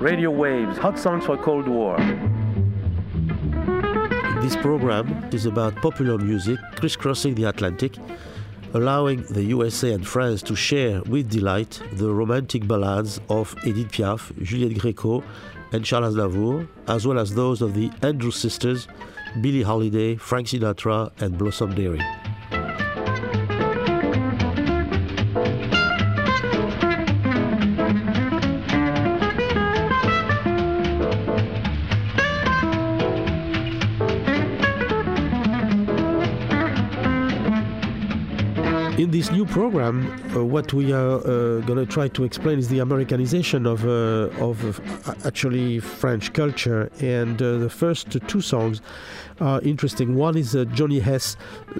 Radio Waves, Hot Songs for Cold War. This program is about popular music crisscrossing the Atlantic, allowing the USA and France to share with delight the romantic ballads of Edith Piaf, Juliette Gréco, and Charles Aznavour, as well as those of the Andrews Sisters, Billie Holiday, Frank Sinatra, and Blossom Dearie. Program, uh, what we are uh, going to try to explain is the Americanization of, uh, of actually French culture. And the first two songs are interesting. One is uh, Johnny Hess,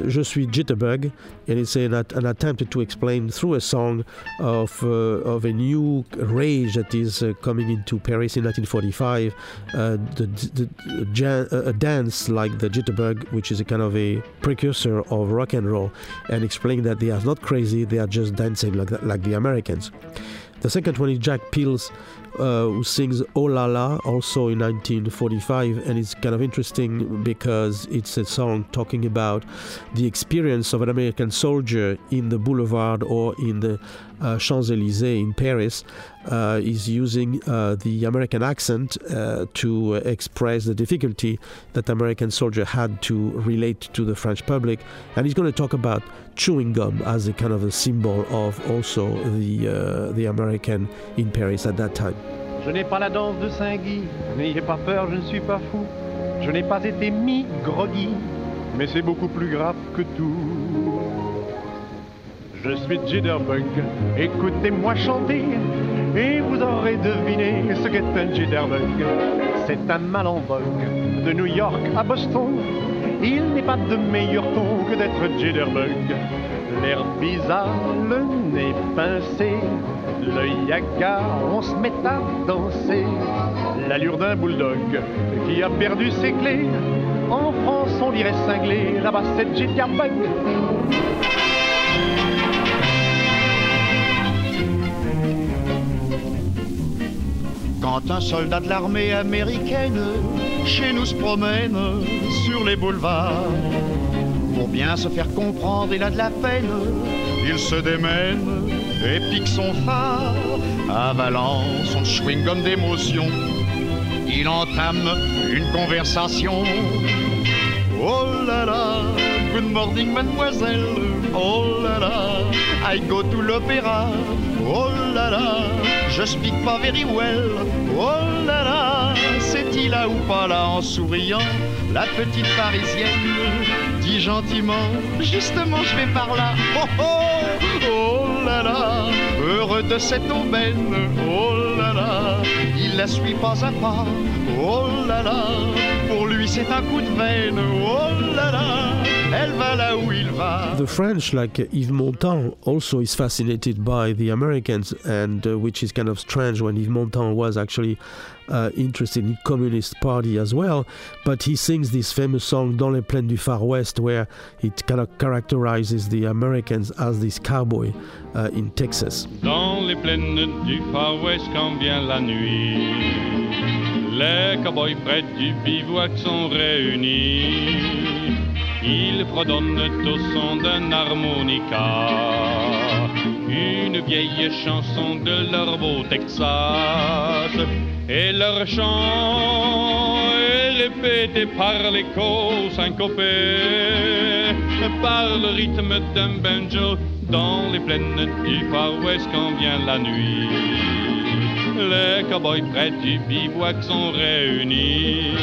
Je suis Jitterbug, and it's an, an attempt to explain through a song of, uh, of a new rage that is uh, coming into Paris in 1945, uh, the, the, a dance like the Jitterbug, which is a kind of a precursor of rock and roll, and explain that they are not crazy, they are just dancing like, that, like the Americans. The second one is Jack Pills, uh, who sings Oh La La, also in 1945, and it's kind of interesting because it's a song talking about the experience of an American soldier in the boulevard or in the uh, Champs Elysees in Paris. Uh, is using uh, the American accent uh, to express the difficulty that American soldier had to relate to the French public, and he's going to talk about chewing gum as a kind of a symbol of also the uh, the American in Paris at that time. Je n'ai pas la danse de Saint-Guy, n'ayez pas peur, je ne suis pas fou. Je n'ai pas été mis groggy, mais c'est beaucoup plus grave que tout. Je suis Jitterbug, écoutez-moi chanter, et vous aurez deviné ce qu'est un Jitterbug. C'est un mal en vogue, de New York à Boston, il n'est pas de meilleur ton que d'être Jitterbug. L'air bizarre, le nez pincé, l'œil hagard, on se met à danser. L'allure d'un bulldog qui a perdu ses clés. En France, on dirait cinglé, là-bas c'est Jitterbug. Quand un soldat de l'armée américaine chez nous se promène sur les boulevards, pour bien se faire comprendre, il a de la peine, il se démène et pique son phare, avalant son chewing-gum d'émotion. Il entame une conversation. Oh là là, good morning mademoiselle. Oh là là, I go to l'opéra. Oh là là, je speak pas very well. Oh là là, c'est-il là ou pas là en souriant La petite parisienne? Gentiment, justement je vais par là. Oh oh, oh heureux de cette il la suit pas à pas. Pour lui c'est un coup de veine. Elle va là où il va. The French, like Yves Montand, also is fascinated by the Americans, and uh, which is kind of strange when Yves Montand was actually uh, interested in Communist Party as well. But he sings this famous song Dans les plaines du Far West, where it kind of characterizes the Americans as this cowboy uh, in Texas. Dans les plaines du Far West, quand vient la nuit, les cowboys près du bivouac sont réunis. Ils fredonnent au son d'un harmonica, une vieille chanson de leur beau Texas. Et leur chant est répété par l'écho syncopé, par le rythme d'un banjo dans les plaines du Far West quand vient la nuit. Les cowboys près du bivouac sont réunis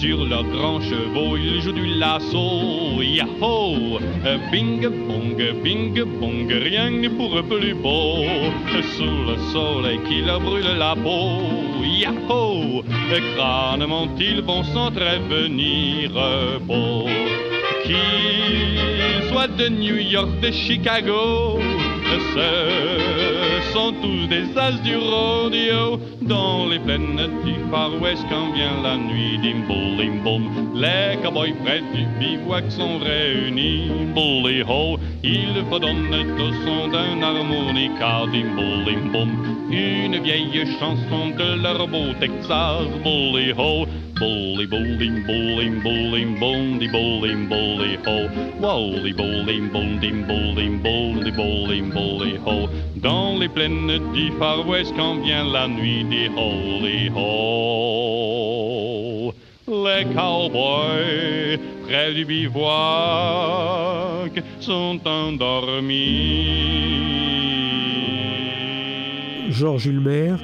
sur leurs grands chevaux, ils jouent du lasso. Yahoo! Bing bong, bing bong, rien n'est pour eux plus beau. Sous le soleil qui leur brûle la peau. Yahoo! Crânement, ils vont s'entrevenir beau? Qu'ils soient de New York, de Chicago ce sont tous des as du rodeo dans les plaines du Far West quand vient la nuit. Dim boum boum, les cowboys près du bivouac sont réunis. Bully ho, ils fredonnent au son d'un harmonica. Dim boum boum, une vieille chanson de leur beau Texas. Bully ho, bully bowling bowling bowling bondy bowling bully ho wally bowling bondy bowling bondy bowling bully ho dans les plaines du Far West quand vient la nuit des holy ho les cowboys près du bivouac sont endormis. Georges Ulmer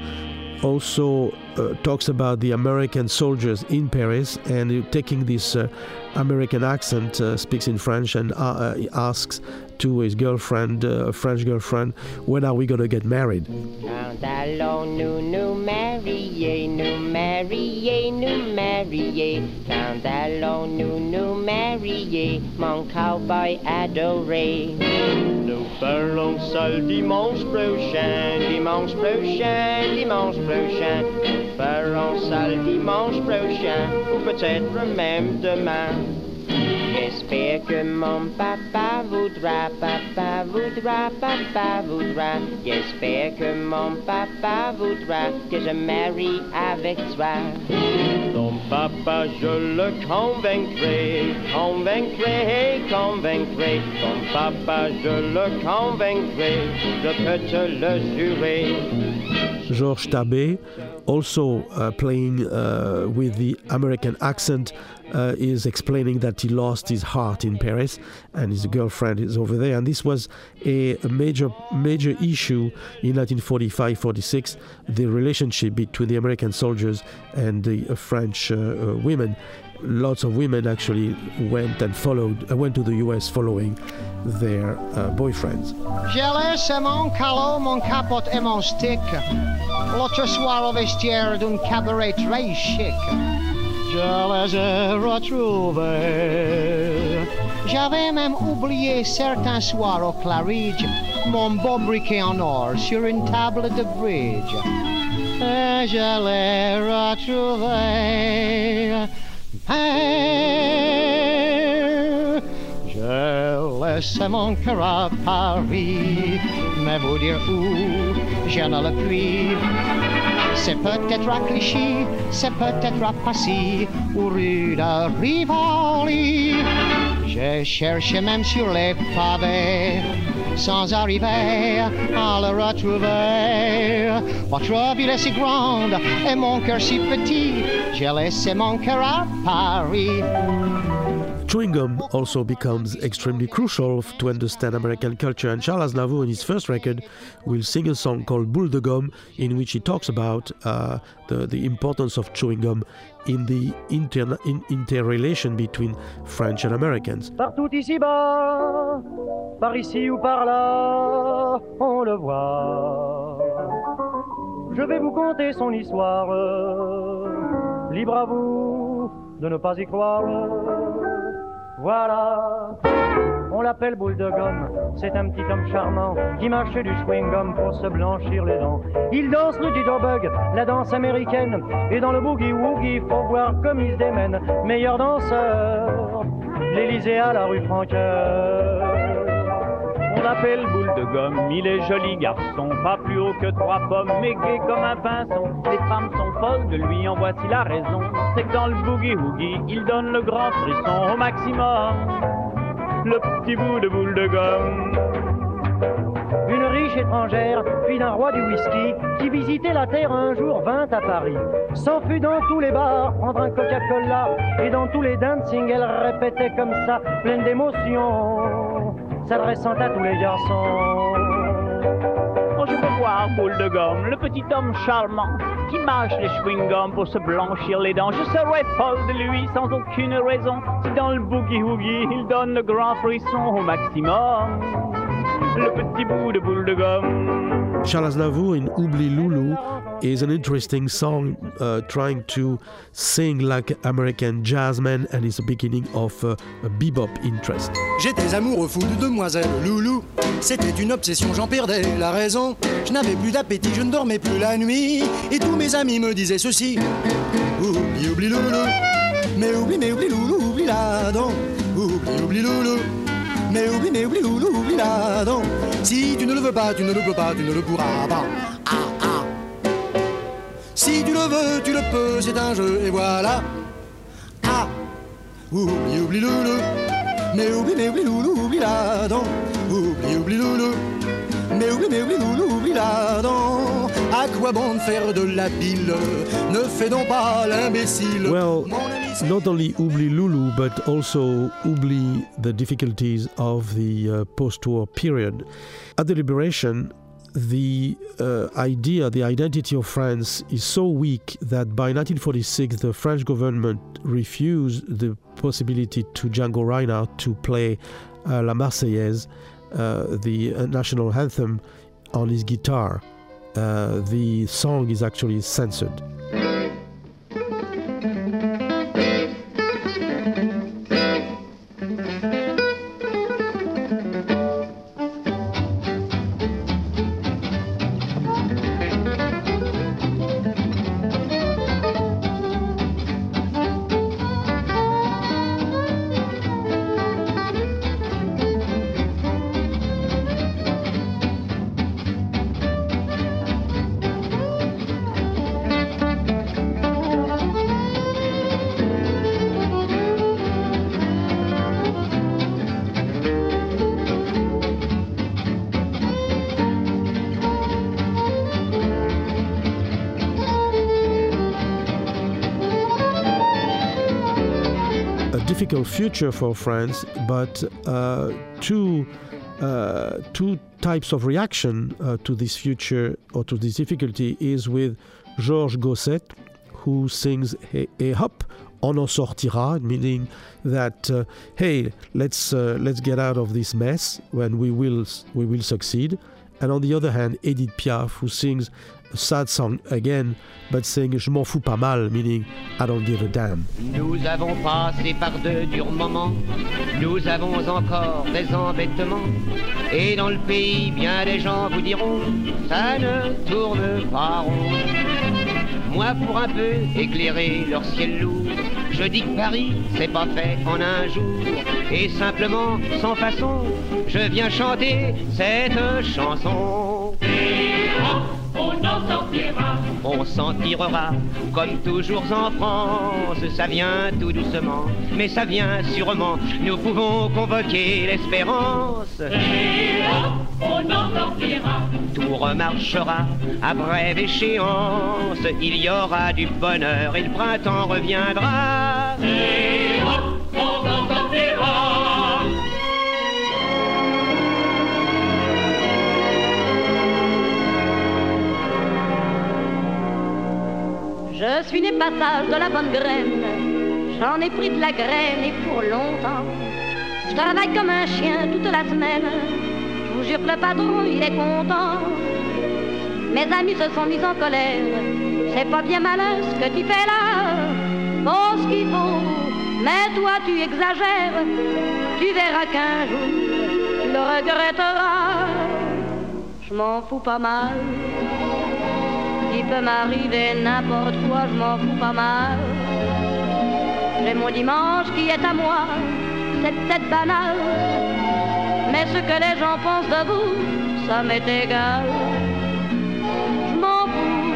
also uh, talks about the American soldiers in Paris and taking this uh, American accent, uh, speaks in French and asks to his girlfriend, uh, French girlfriend, when are we going to get married? Quand allons nous nous marier, nous marier, nous marier Quand allons nous nous marier, mon cowboy adoré. Nous ferons seul dimanche prochain, dimanche prochain, dimanche prochain. Nous ferons seul dimanche prochain, ou peut-être même demain J'espère que mon papa voudra, papa voudra, papa voudra. J'espère que mon papa voudra que je marie avec toi. Ton papa, je le convaincrai, convaincrai, convaincrai. Ton papa, je le convaincrai, je peux te le jurer. Georges Tabé, also uh, playing uh, with the American accent, uh, is explaining that he lost his heart in Paris and his girlfriend is over there. And this was a, major, major issue in 1945-46, the relationship between the American soldiers and the uh, French uh, uh, women. Lots of women actually went and followed, uh, went to the U.S. following their uh, boyfriends. J'ai laissé mon mon mon stick. D'un cabaret chic. je les ai. J'avais même oublié certains soirs au Claridge mon beau briquet en or sur une table de bridge. Et je l'ai retrouvé. Je laissé mon cœur à Paris, mais vous dire où, je ne le. C'est peut-être à Clichy, c'est peut-être à Passy ou rue de Rivoli. J'ai cherché même sur les pavés sans arriver à le retrouver. Votre ville est si grande et mon cœur si petit, j'ai laissé mon cœur à Paris. Chewing gum also becomes extremely crucial to understand American culture, and Charles Aznavour, in his first record, will sing a song called Boule de Gomme, in which he talks about uh, the, the importance of chewing gum in the inter, in, interrelation between French and Americans. Partout ici-bas, par ici ou par là, on le voit. Je vais vous conter son histoire, libre à vous de ne pas y croire. Voilà, on l'appelle boule de gomme, c'est un petit homme charmant qui marche du chewing-gum pour se blanchir les dents. Il danse le jitterbug, la danse américaine, et dans le boogie-woogie, faut voir comme il se démène. Meilleur danseur, l'Elysée à la rue Franqueur. On l'appelle boule de gomme, il est joli garçon, pas plus haut que trois pommes, mais gai comme un pinson. Les femmes sont folles de lui, en voici la raison. C'est que dans le boogie-woogie, il donne le grand frisson au maximum. Le petit bout de boule de gomme. Une riche étrangère, fille d'un roi du whisky, qui visitait la terre un jour, vint à Paris. S'enfuit dans tous les bars, prendre un Coca-Cola, et dans tous les dancing, elle répétait comme ça, pleine d'émotion s'adressant à tous les garçons. Oh, je veux voir Boule de Gomme, le petit homme charmant qui mâche les chewing-gums pour se blanchir les dents. Je serais folle de lui sans aucune raison si dans le boogie-woogie il donne le grand frisson au maximum. le petit bout de boule de gomme. Charles Aznavour in Oubli Loulou is an interesting song uh, trying to sing like American jazzman and is the beginning of uh, a bebop interest. J'étais amoureux fou de demoiselle Loulou. C'était une obsession, j'en perdais la raison. Je n'avais plus d'appétit, je ne dormais plus la nuit. Et tous mes amis me disaient ceci Oublie, oublie Loulou. Mais oublie, mais oublie Loulou, oublie la dent. Oublie, oublie Loulou. Mais oublie, mais oublie Loulou, oublie la dent. Si tu ne le veux pas, tu ne le peux pas, tu ne le pourras pas. Ah, ah. Si tu le veux, tu le peux, c'est un jeu, et voilà. Ah, oublie, oublie Loulou. Mais oublie, mais oublie Loulou, oublie la dent. Oublie, oublie Loulou. Mais oublie, mais oublie Loulou, oublie la dent. À quoi bon de faire de la bile Ne fais donc. Well, Mon ami, c'est- not only Oubli Lulu, but also Oubli the difficulties of the uh, post war period. At the liberation, the uh, idea, the identity of France is so weak that by 1946 the French government refused the possibility to Django Reinhardt to play uh, La Marseillaise, uh, the uh, national anthem, on his guitar. Uh, the song is actually censored. Difficult future for France, but uh, two uh, two types of reaction uh, to this future or to this difficulty is with Georges Gosset, who sings a hop on en sortira, meaning that uh, hey, let's uh, let's get out of this mess when we will we will succeed. And on the other hand, Edith Piaf, who sings sad song again, but saying je m'en fous pas mal, meaning I don't give a damn. Nous avons passé par de durs moments, nous avons encore des embêtements. Et dans le pays, bien des gens vous diront, ça ne tourne pas rond. Moi, pour un peu éclairer leur ciel lourd, je dis que Paris, c'est pas fait en un jour. Et simplement, sans façon, je viens chanter cette chanson. On s'en tirera, comme toujours en France. Ça vient tout doucement, mais ça vient sûrement. Nous pouvons convoquer l'espérance. Tout remarchera à brève échéance. Il y aura du bonheur et le printemps reviendra. Je suis né passage de la bonne graine, j'en ai pris de la graine et pour longtemps. Je travaille comme un chien toute la semaine, je vous jure que le patron il est content. Mes amis se sont mis en colère, c'est pas bien malin ce que tu fais là. Bon ce qu'il faut, mais toi tu exagères, tu verras qu'un jour tu le regretteras. Je m'en fous pas mal. M'arriver n'importe quoi, je m'en fous pas mal. J'ai mon dimanche qui est à moi, c'est peut-être banal. Mais ce que les gens pensent de vous, ça m'est égal. Je m'en fous.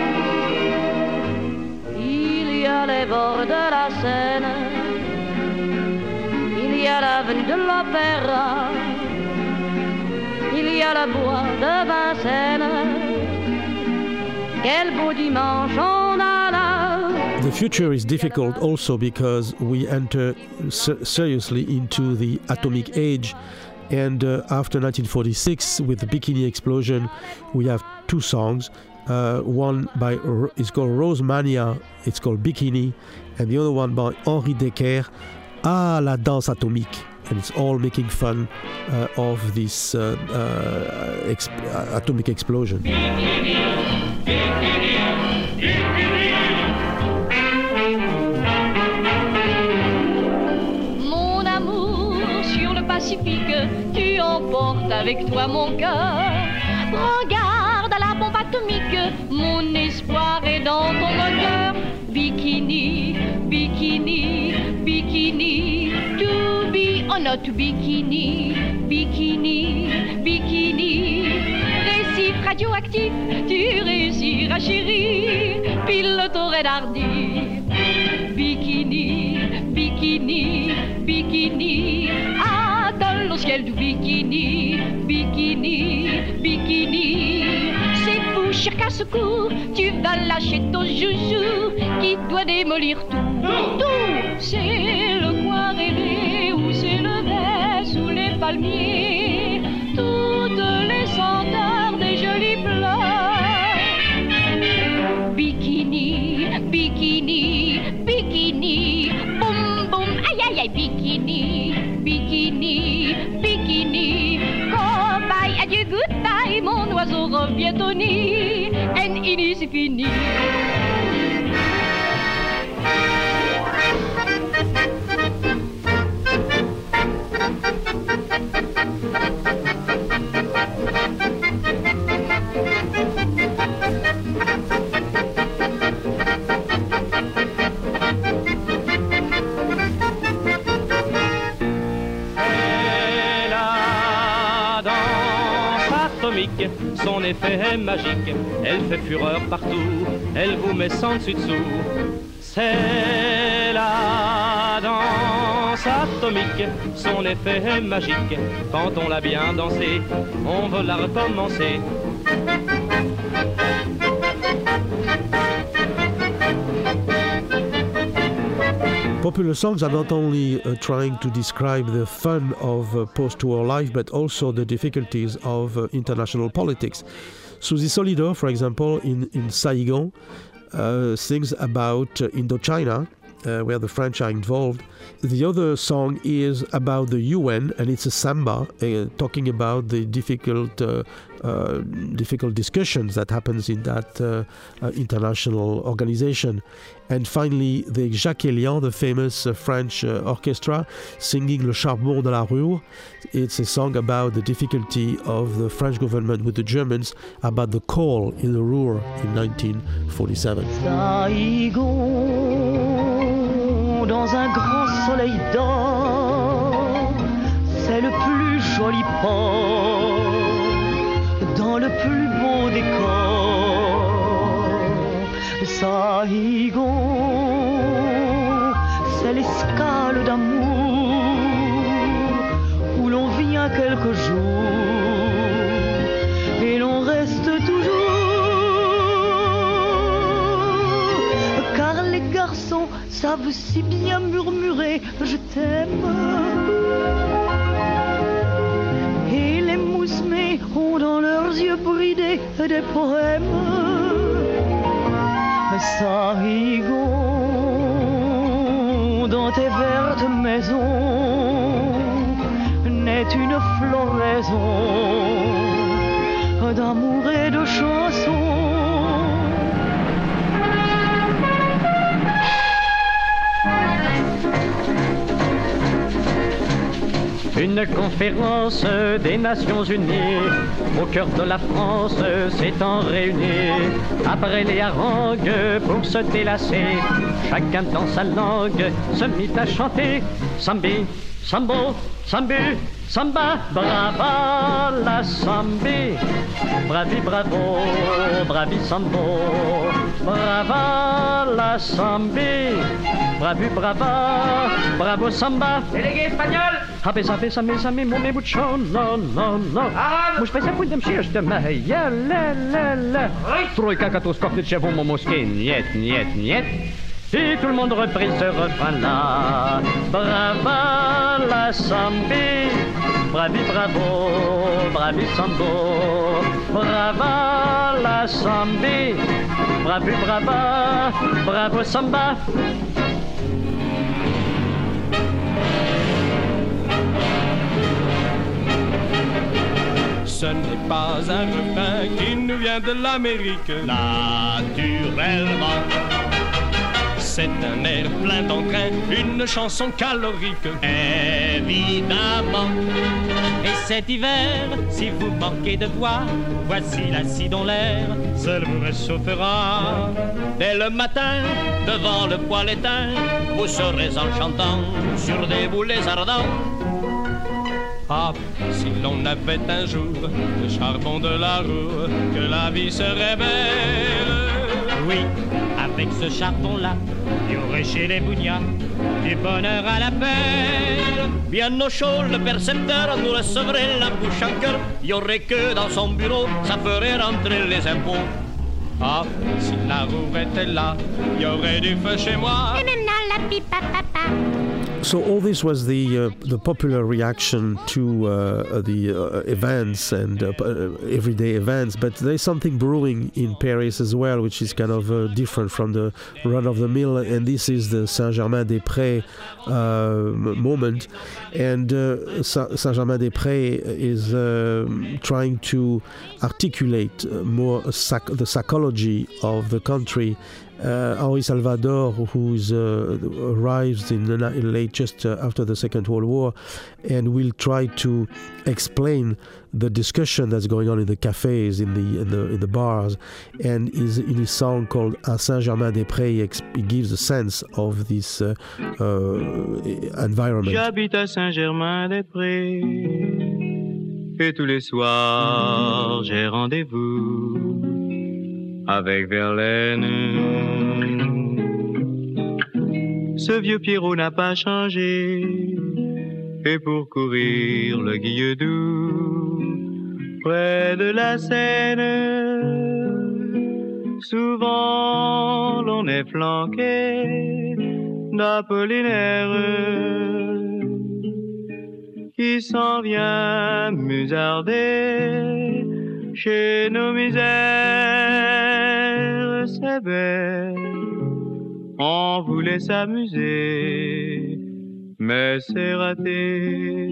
Il y a les bords de la Seine, il y a l'avenue de l'Opéra, il y a le bois de Vincennes. The future is difficult also because we enter ser- seriously into the atomic age. And uh, after 1946, with the Bikini explosion, we have two songs. Uh, one by is called Rose Mania, it's called Bikini, and the other one by Henri Decker, Ah la danse atomique. and it's all making fun uh, of this uh, uh, exp atomic explosion. Avec toi mon cœur. Regarde à la bombe atomique, mon espoir est dans ton moteur. Bikini, bikini, bikini, to be or not bikini, bikini, bikini. Récif radioactif, tu réussiras chérie, pilote au hardy. Bikini, bikini, bikini, ah, dans le ciel du bikini, bikini, bikini. C'est fou, cher casse-cou, tu vas lâcher ton joujou qui doit démolir tout. Tout, c'est le coin rêvé où c'est le vert sous les palmiers, Bietonie en in is fini. Thank you. Effet magique, elle fait fureur partout, elle vous met sans dessus dessous. C'est la danse atomique, son effet est magique, quand on l'a bien dansé, on veut la recommencer. Popular songs are not only uh, trying to describe the fun of uh, post war life, but also the difficulties of uh, international politics. Suzy Solidor, for example, in, in Saigon, uh, sings about uh, Indochina, uh, where the French are involved. The other song is about the UN, and it's a samba uh, talking about the difficult, uh, uh, difficult discussions that happens in that uh, uh, international organization. And finally, the Jacques Elian, the famous French orchestra, singing Le Charbon de la Rue. It's a song about the difficulty of the French government with the Germans about the coal in the Ruhr in 1947. Un grand soleil d'or, c'est le plus joli port, dans le plus beau décor. Saigon, c'est l'escale d'amour, où l'on vient quelques jours, si bien murmurer je t'aime. Et les moussemets ont dans leurs yeux bridés des poèmes. Saigon, dans tes vertes maisons, naît une floraison d'amour et de chansons. Une conférence des Nations Unies. Au cœur de la France s'étant réunie. Après les harangues pour se délasser, chacun dans sa langue se mit à chanter. Sambi, Sambo, Sambu, Samba, brava la Sambi, bravi bravo, bravi Sambo, brava la Sambi, bravi brava, bravo Samba. Délégué espagnol Habe sabe same same mume mucho no no no. Muž pe se půjdem ještě meje le le le. Trojka katoskopny čevu momoské niet niet niet. Et tout le monde reprit ce refrain-là. Brava la sambi, bravi bravo, bravi sambo. Brava la sambi, bravi brava, bravo samba. Ce n'est pas un refrain qui nous vient de l'Amérique. Naturellement, c'est un air plein d'entrain, une chanson calorique. Évidemment. Et cet hiver, si vous manquez de voix, voici l'acide dans l'air, seul vous réchauffera. Dès le matin, devant le poêle éteint, vous serez en chantant sur des boulets ardents. Ah, si l'on avait un jour le charbon de la roue, que la vie serait belle. Oui, avec ce charbon-là, il y aurait chez les bougnats du bonheur à la pelle. Bien au chaud, le percepteur nous recevrait la bouche en cœur. Il y aurait que dans son bureau, ça ferait rentrer les impôts. Ah, si la roue était là, il y aurait du feu chez moi. Et maintenant la pipe à papa. So all this was the uh, the popular reaction to uh, the uh, events and uh, uh, everyday events, but there's something brewing in Paris as well, which is kind of uh, different from the run of the mill, and this is the Saint-Germain-des-Prés moment, and Saint-Germain-des-Prés is trying to articulate more the psychology of the country uh, Henri Salvador, who uh, arrives in, late just uh, after the Second World War, and will try to explain the discussion that's going on in the cafes, in the in the, in the bars, and is in his song called "À Saint-Germain-des-Prés." He gives a sense of this uh, uh, environment. J'habite à Saint-Germain-des-Prés et tous les soirs j'ai rendez-vous avec Verlaine. Ce vieux Pierrot n'a pas changé, et pour courir le Guilledou, près de la Seine, souvent l'on est flanqué d'Apollinaire qui s'en vient musarder chez nos misères, c'est belle. On voulait s'amuser, mais c'est raté.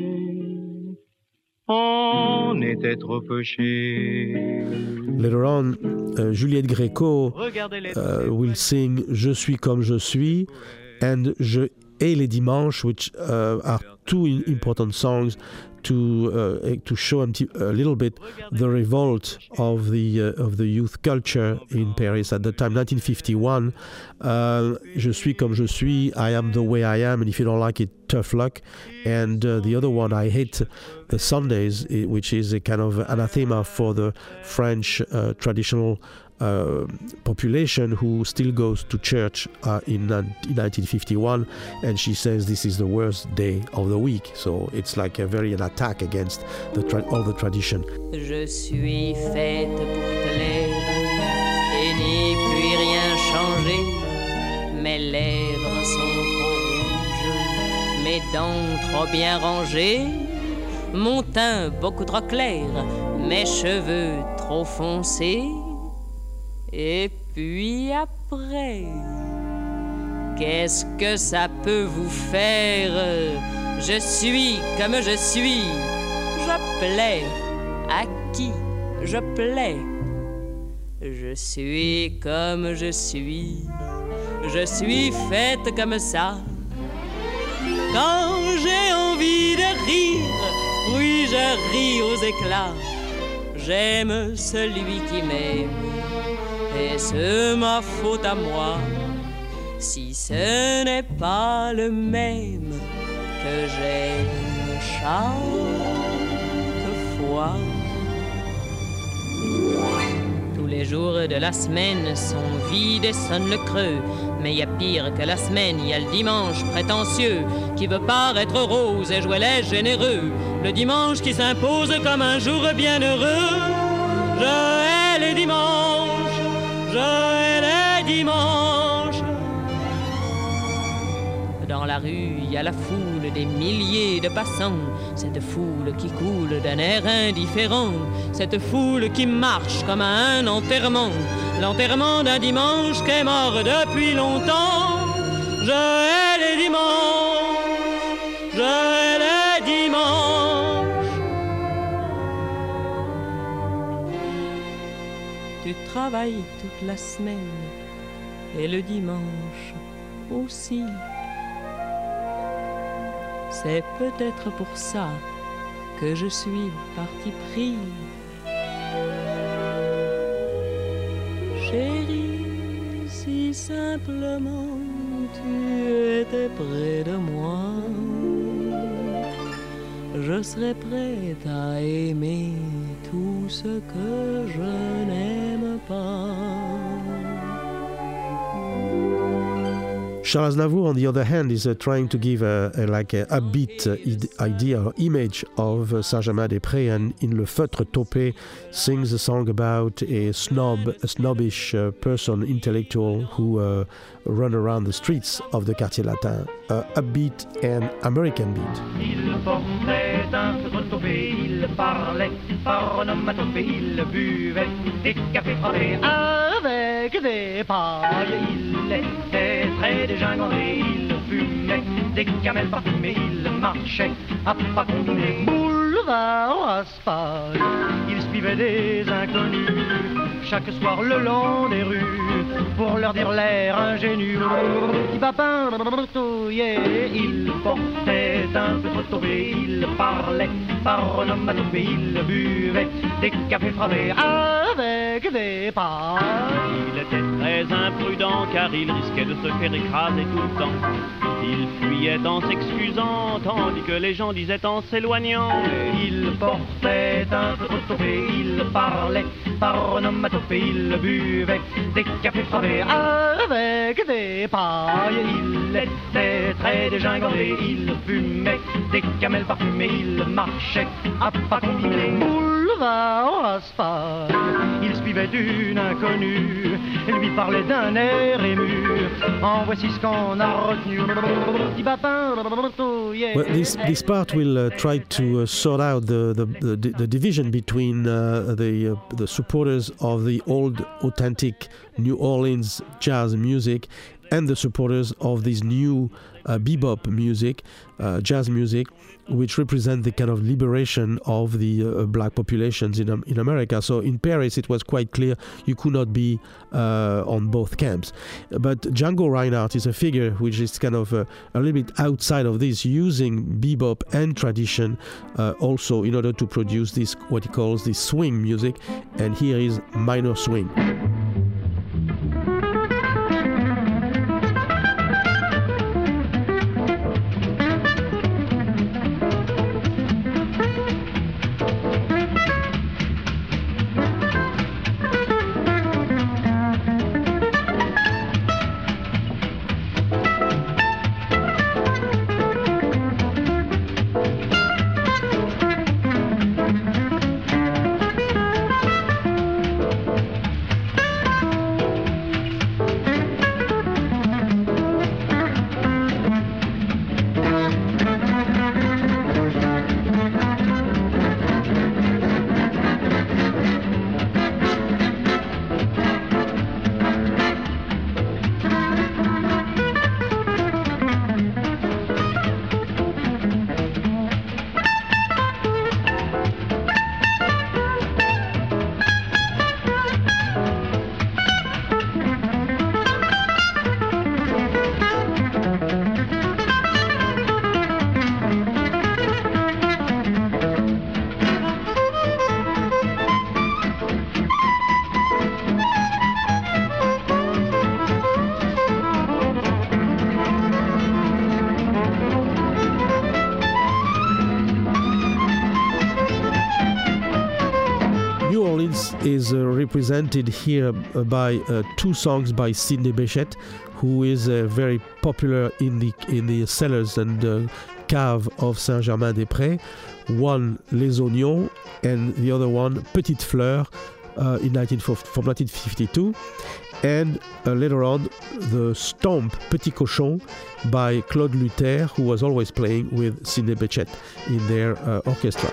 On était trop fauchés. Later on, uh, Juliette Gréco uh, will sing Je suis comme je suis and Je et les dimanches, which uh, are two important songs to uh, to show a little bit the revolt of the uh, of the youth culture in Paris at the time, 1951. Uh, je suis comme je suis. I am the way I am, and if you don't like it, tough luck. And uh, the other one, I hate the Sundays, which is a kind of anathema for the French uh, traditional uh, population who still goes to church uh, in, in 1951 and she says this is the worst day of the week. So it's like a very an attack against the all the tradition. Je suis faite pour et n'y puis rien changer. Mes lèvres sont trop rouges mes dents trop bien rangées. Mon teint beaucoup trop clair mes cheveux trop foncés et puis après, qu'est-ce que ça peut vous faire? Je suis comme je suis. Je plais. À qui je plais? Je suis comme je suis. Je suis faite comme ça. Quand j'ai envie de rire, oui, je ris aux éclats. J'aime celui qui m'aime c'est ma faute à moi si ce n'est pas le même que j'aime chaque fois. Tous les jours de la semaine sont vides et sonnent le creux. Mais il y a pire que la semaine, il y a le dimanche prétentieux qui veut paraître rose et jouer les généreux. Le dimanche qui s'impose comme un jour bien heureux. Je hais les dimanches je les dimanches. Dans la rue, il y a la foule des milliers de passants. Cette foule qui coule d'un air indifférent. Cette foule qui marche comme un enterrement. L'enterrement d'un dimanche qui est mort depuis longtemps. Je les dimanches. Travaille toute la semaine et le dimanche aussi. C'est peut-être pour ça que je suis parti pris. Chérie, si simplement tu étais près de moi, je serais prête à aimer tout ce que je n'aime 吧。Charles Aznavour, on the other hand, is uh, trying to give a, a like a upbeat uh, idea or image of uh, Saint-Germain-des-Prés, and in Le Feutre Topé sings a song about a snob, a snobbish uh, person, intellectual who uh, run around the streets of the Quartier Latin. Uh, upbeat and American beat. Des pailles. Il était très dégingandé, il fumait des camels parfumés, il marchait à pas combinés. Boulevard Raspail, il suivait des inconnus chaque soir le long des rues pour leur dire l'air ingénu. Petit papin, il portait un peu trop il parlait par onomatopée, il buvait des cafés frappés avec des pailles. Il était très imprudent car il risquait de se faire écraser tout le temps. Il fuyait en s'excusant, tandis que les gens disaient en s'éloignant. Il portait un tombé, il parlait par onomatopée, il buvait des cafés frappés avec des pailles. Il était très dégingandé, il fumait des camels parfumés, il marchait à pas Raspail, il suivait une inconnue, lui parlait d'un air ému. En voici ce qu'on a retenu. Well, this, this part will uh, try to uh, sort out the, the, the, the division between uh, the, uh, the supporters of the old, authentic New Orleans jazz music and the supporters of this new uh, bebop music, uh, jazz music, which represent the kind of liberation of the uh, black populations in, um, in America. So in Paris, it was quite clear you could not be uh, on both camps. But Django Reinhardt is a figure which is kind of uh, a little bit outside of this, using bebop and tradition uh, also in order to produce this what he calls the swing music. And here is minor swing. Represented here uh, by uh, two songs by Sidney Bechet, who is uh, very popular in the in the cellars and cave of Saint-Germain-des-Prés. One Les Oignons and the other one Petite Fleur uh, in 19, from 1952. And uh, later on, the Stomp Petit Cochon by Claude Luther, who was always playing with Sidney Bechet in their uh, orchestra.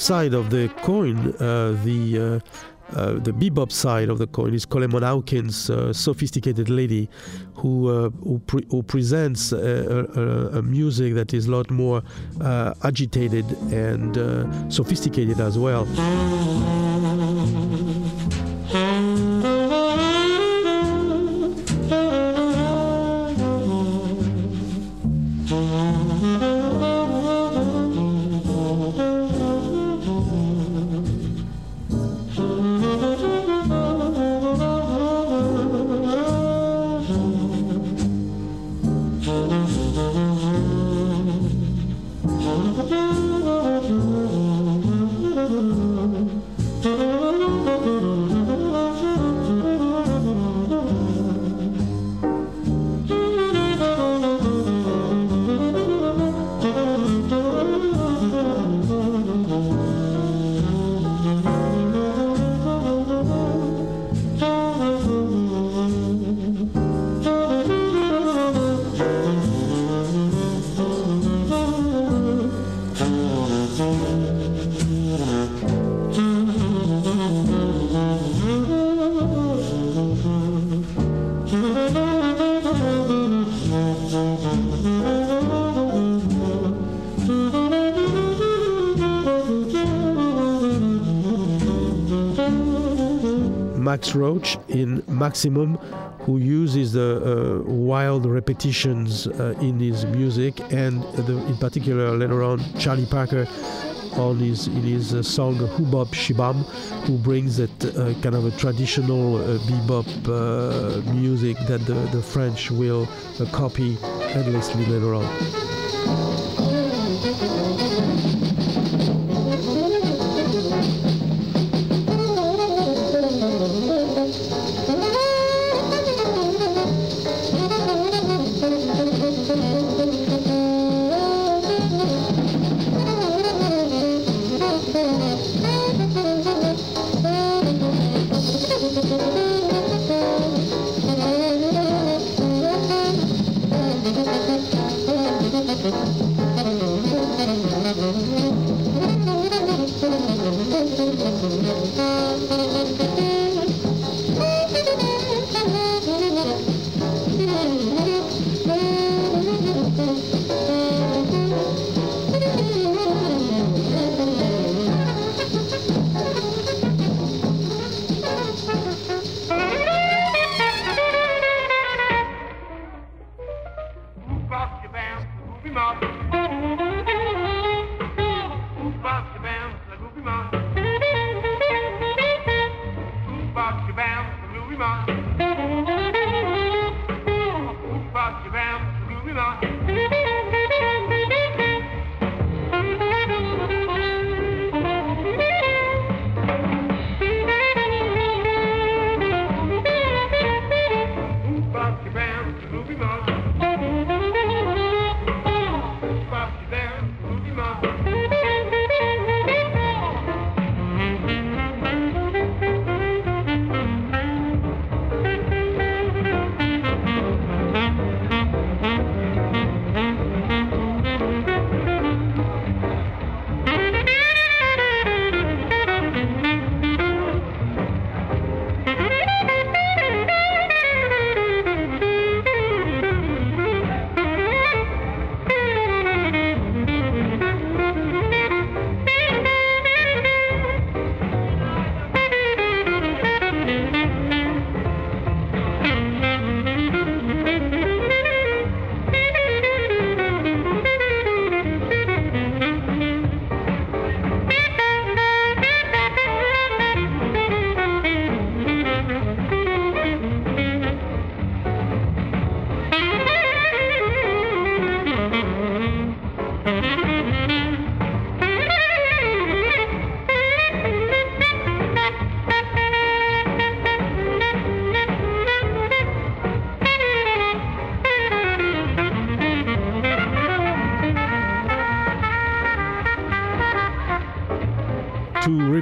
Side of the coin, uh, the uh, uh, the bebop side of the coin is Coleman Hawkins, uh, sophisticated lady, who uh, who, pre- who, presents a, a, a, music that is a lot more uh, agitated and sophisticated as well. Roach in Maximum, who uses the uh, wild repetitions uh, in his music, and the, in particular later on Charlie Parker on his in his uh, song Hubop Shibam, who brings that uh, kind of a traditional uh, bebop uh, music that the, the French will copy endlessly later on.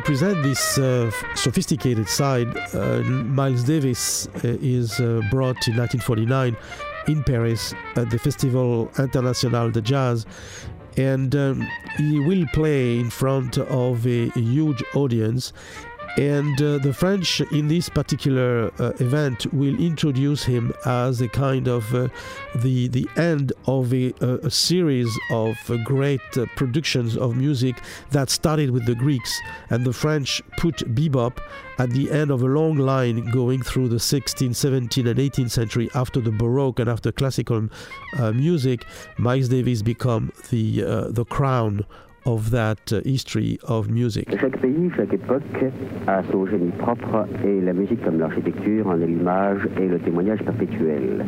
Represent this uh, sophisticated side, uh, Miles Davis uh, is uh, brought in 1949 in Paris at the Festival International de Jazz. And um, he will play in front of a, a huge audience and uh, the French, in this particular uh, event, will introduce him as a kind of uh, the the end of a, a series of uh, great uh, productions of music that started with the Greeks, and the French put bebop at the end of a long line going through the 16th, 17th, and 18th century after the Baroque and after classical uh, music. Miles Davis become the the crown of that uh, history of music. Chaque pays, chaque époque a son génie propre et la musique comme l'architecture en est l'image et le témoignage perpétuel.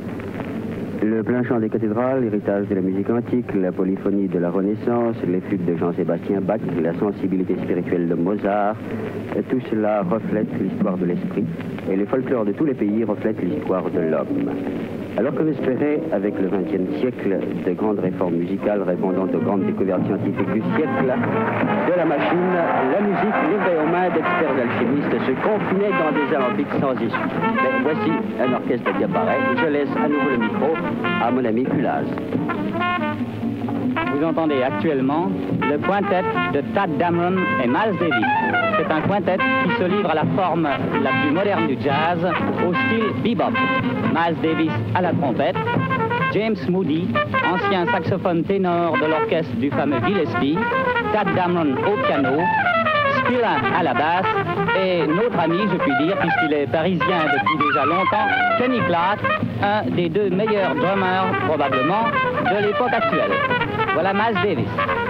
Le plein chant des cathédrales, l'héritage de la musique antique, la polyphonie de la Renaissance, les fugues de Jean-Sébastien Bach, la sensibilité spirituelle de Mozart, tout cela reflète l'histoire de l'esprit et les folklores de tous les pays reflètent l'histoire de l'homme. Alors qu'on espérait, avec le XXe siècle, de grandes réformes musicales répondant aux grandes découvertes scientifiques du siècle, de la machine, la musique livrée aux mains d'experts alchimistes se confinait dans des alambics sans issue. Mais voici un orchestre qui apparaît. Je laisse à nouveau le micro à mon ami Culaz. Vous entendez actuellement le quintet de Tad Dameron et Miles Davis. C'est un quintet qui se livre à la forme la plus moderne du jazz, au style bebop. Miles Davis à la trompette, James Moody, ancien saxophone ténor de l'orchestre du fameux Gillespie, Tad Dameron au piano, Spillin à la basse et notre ami, je puis dire, puisqu'il est parisien depuis déjà longtemps, Kenny Clark, un des deux meilleurs drummers probablement de l'époque actuelle. Voilà Miles Davis.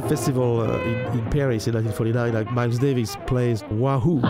Same festival uh, in, in Paris in 1949, like Miles Davis plays Wahoo.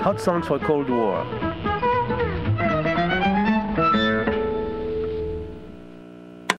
Hot Songs for Cold War.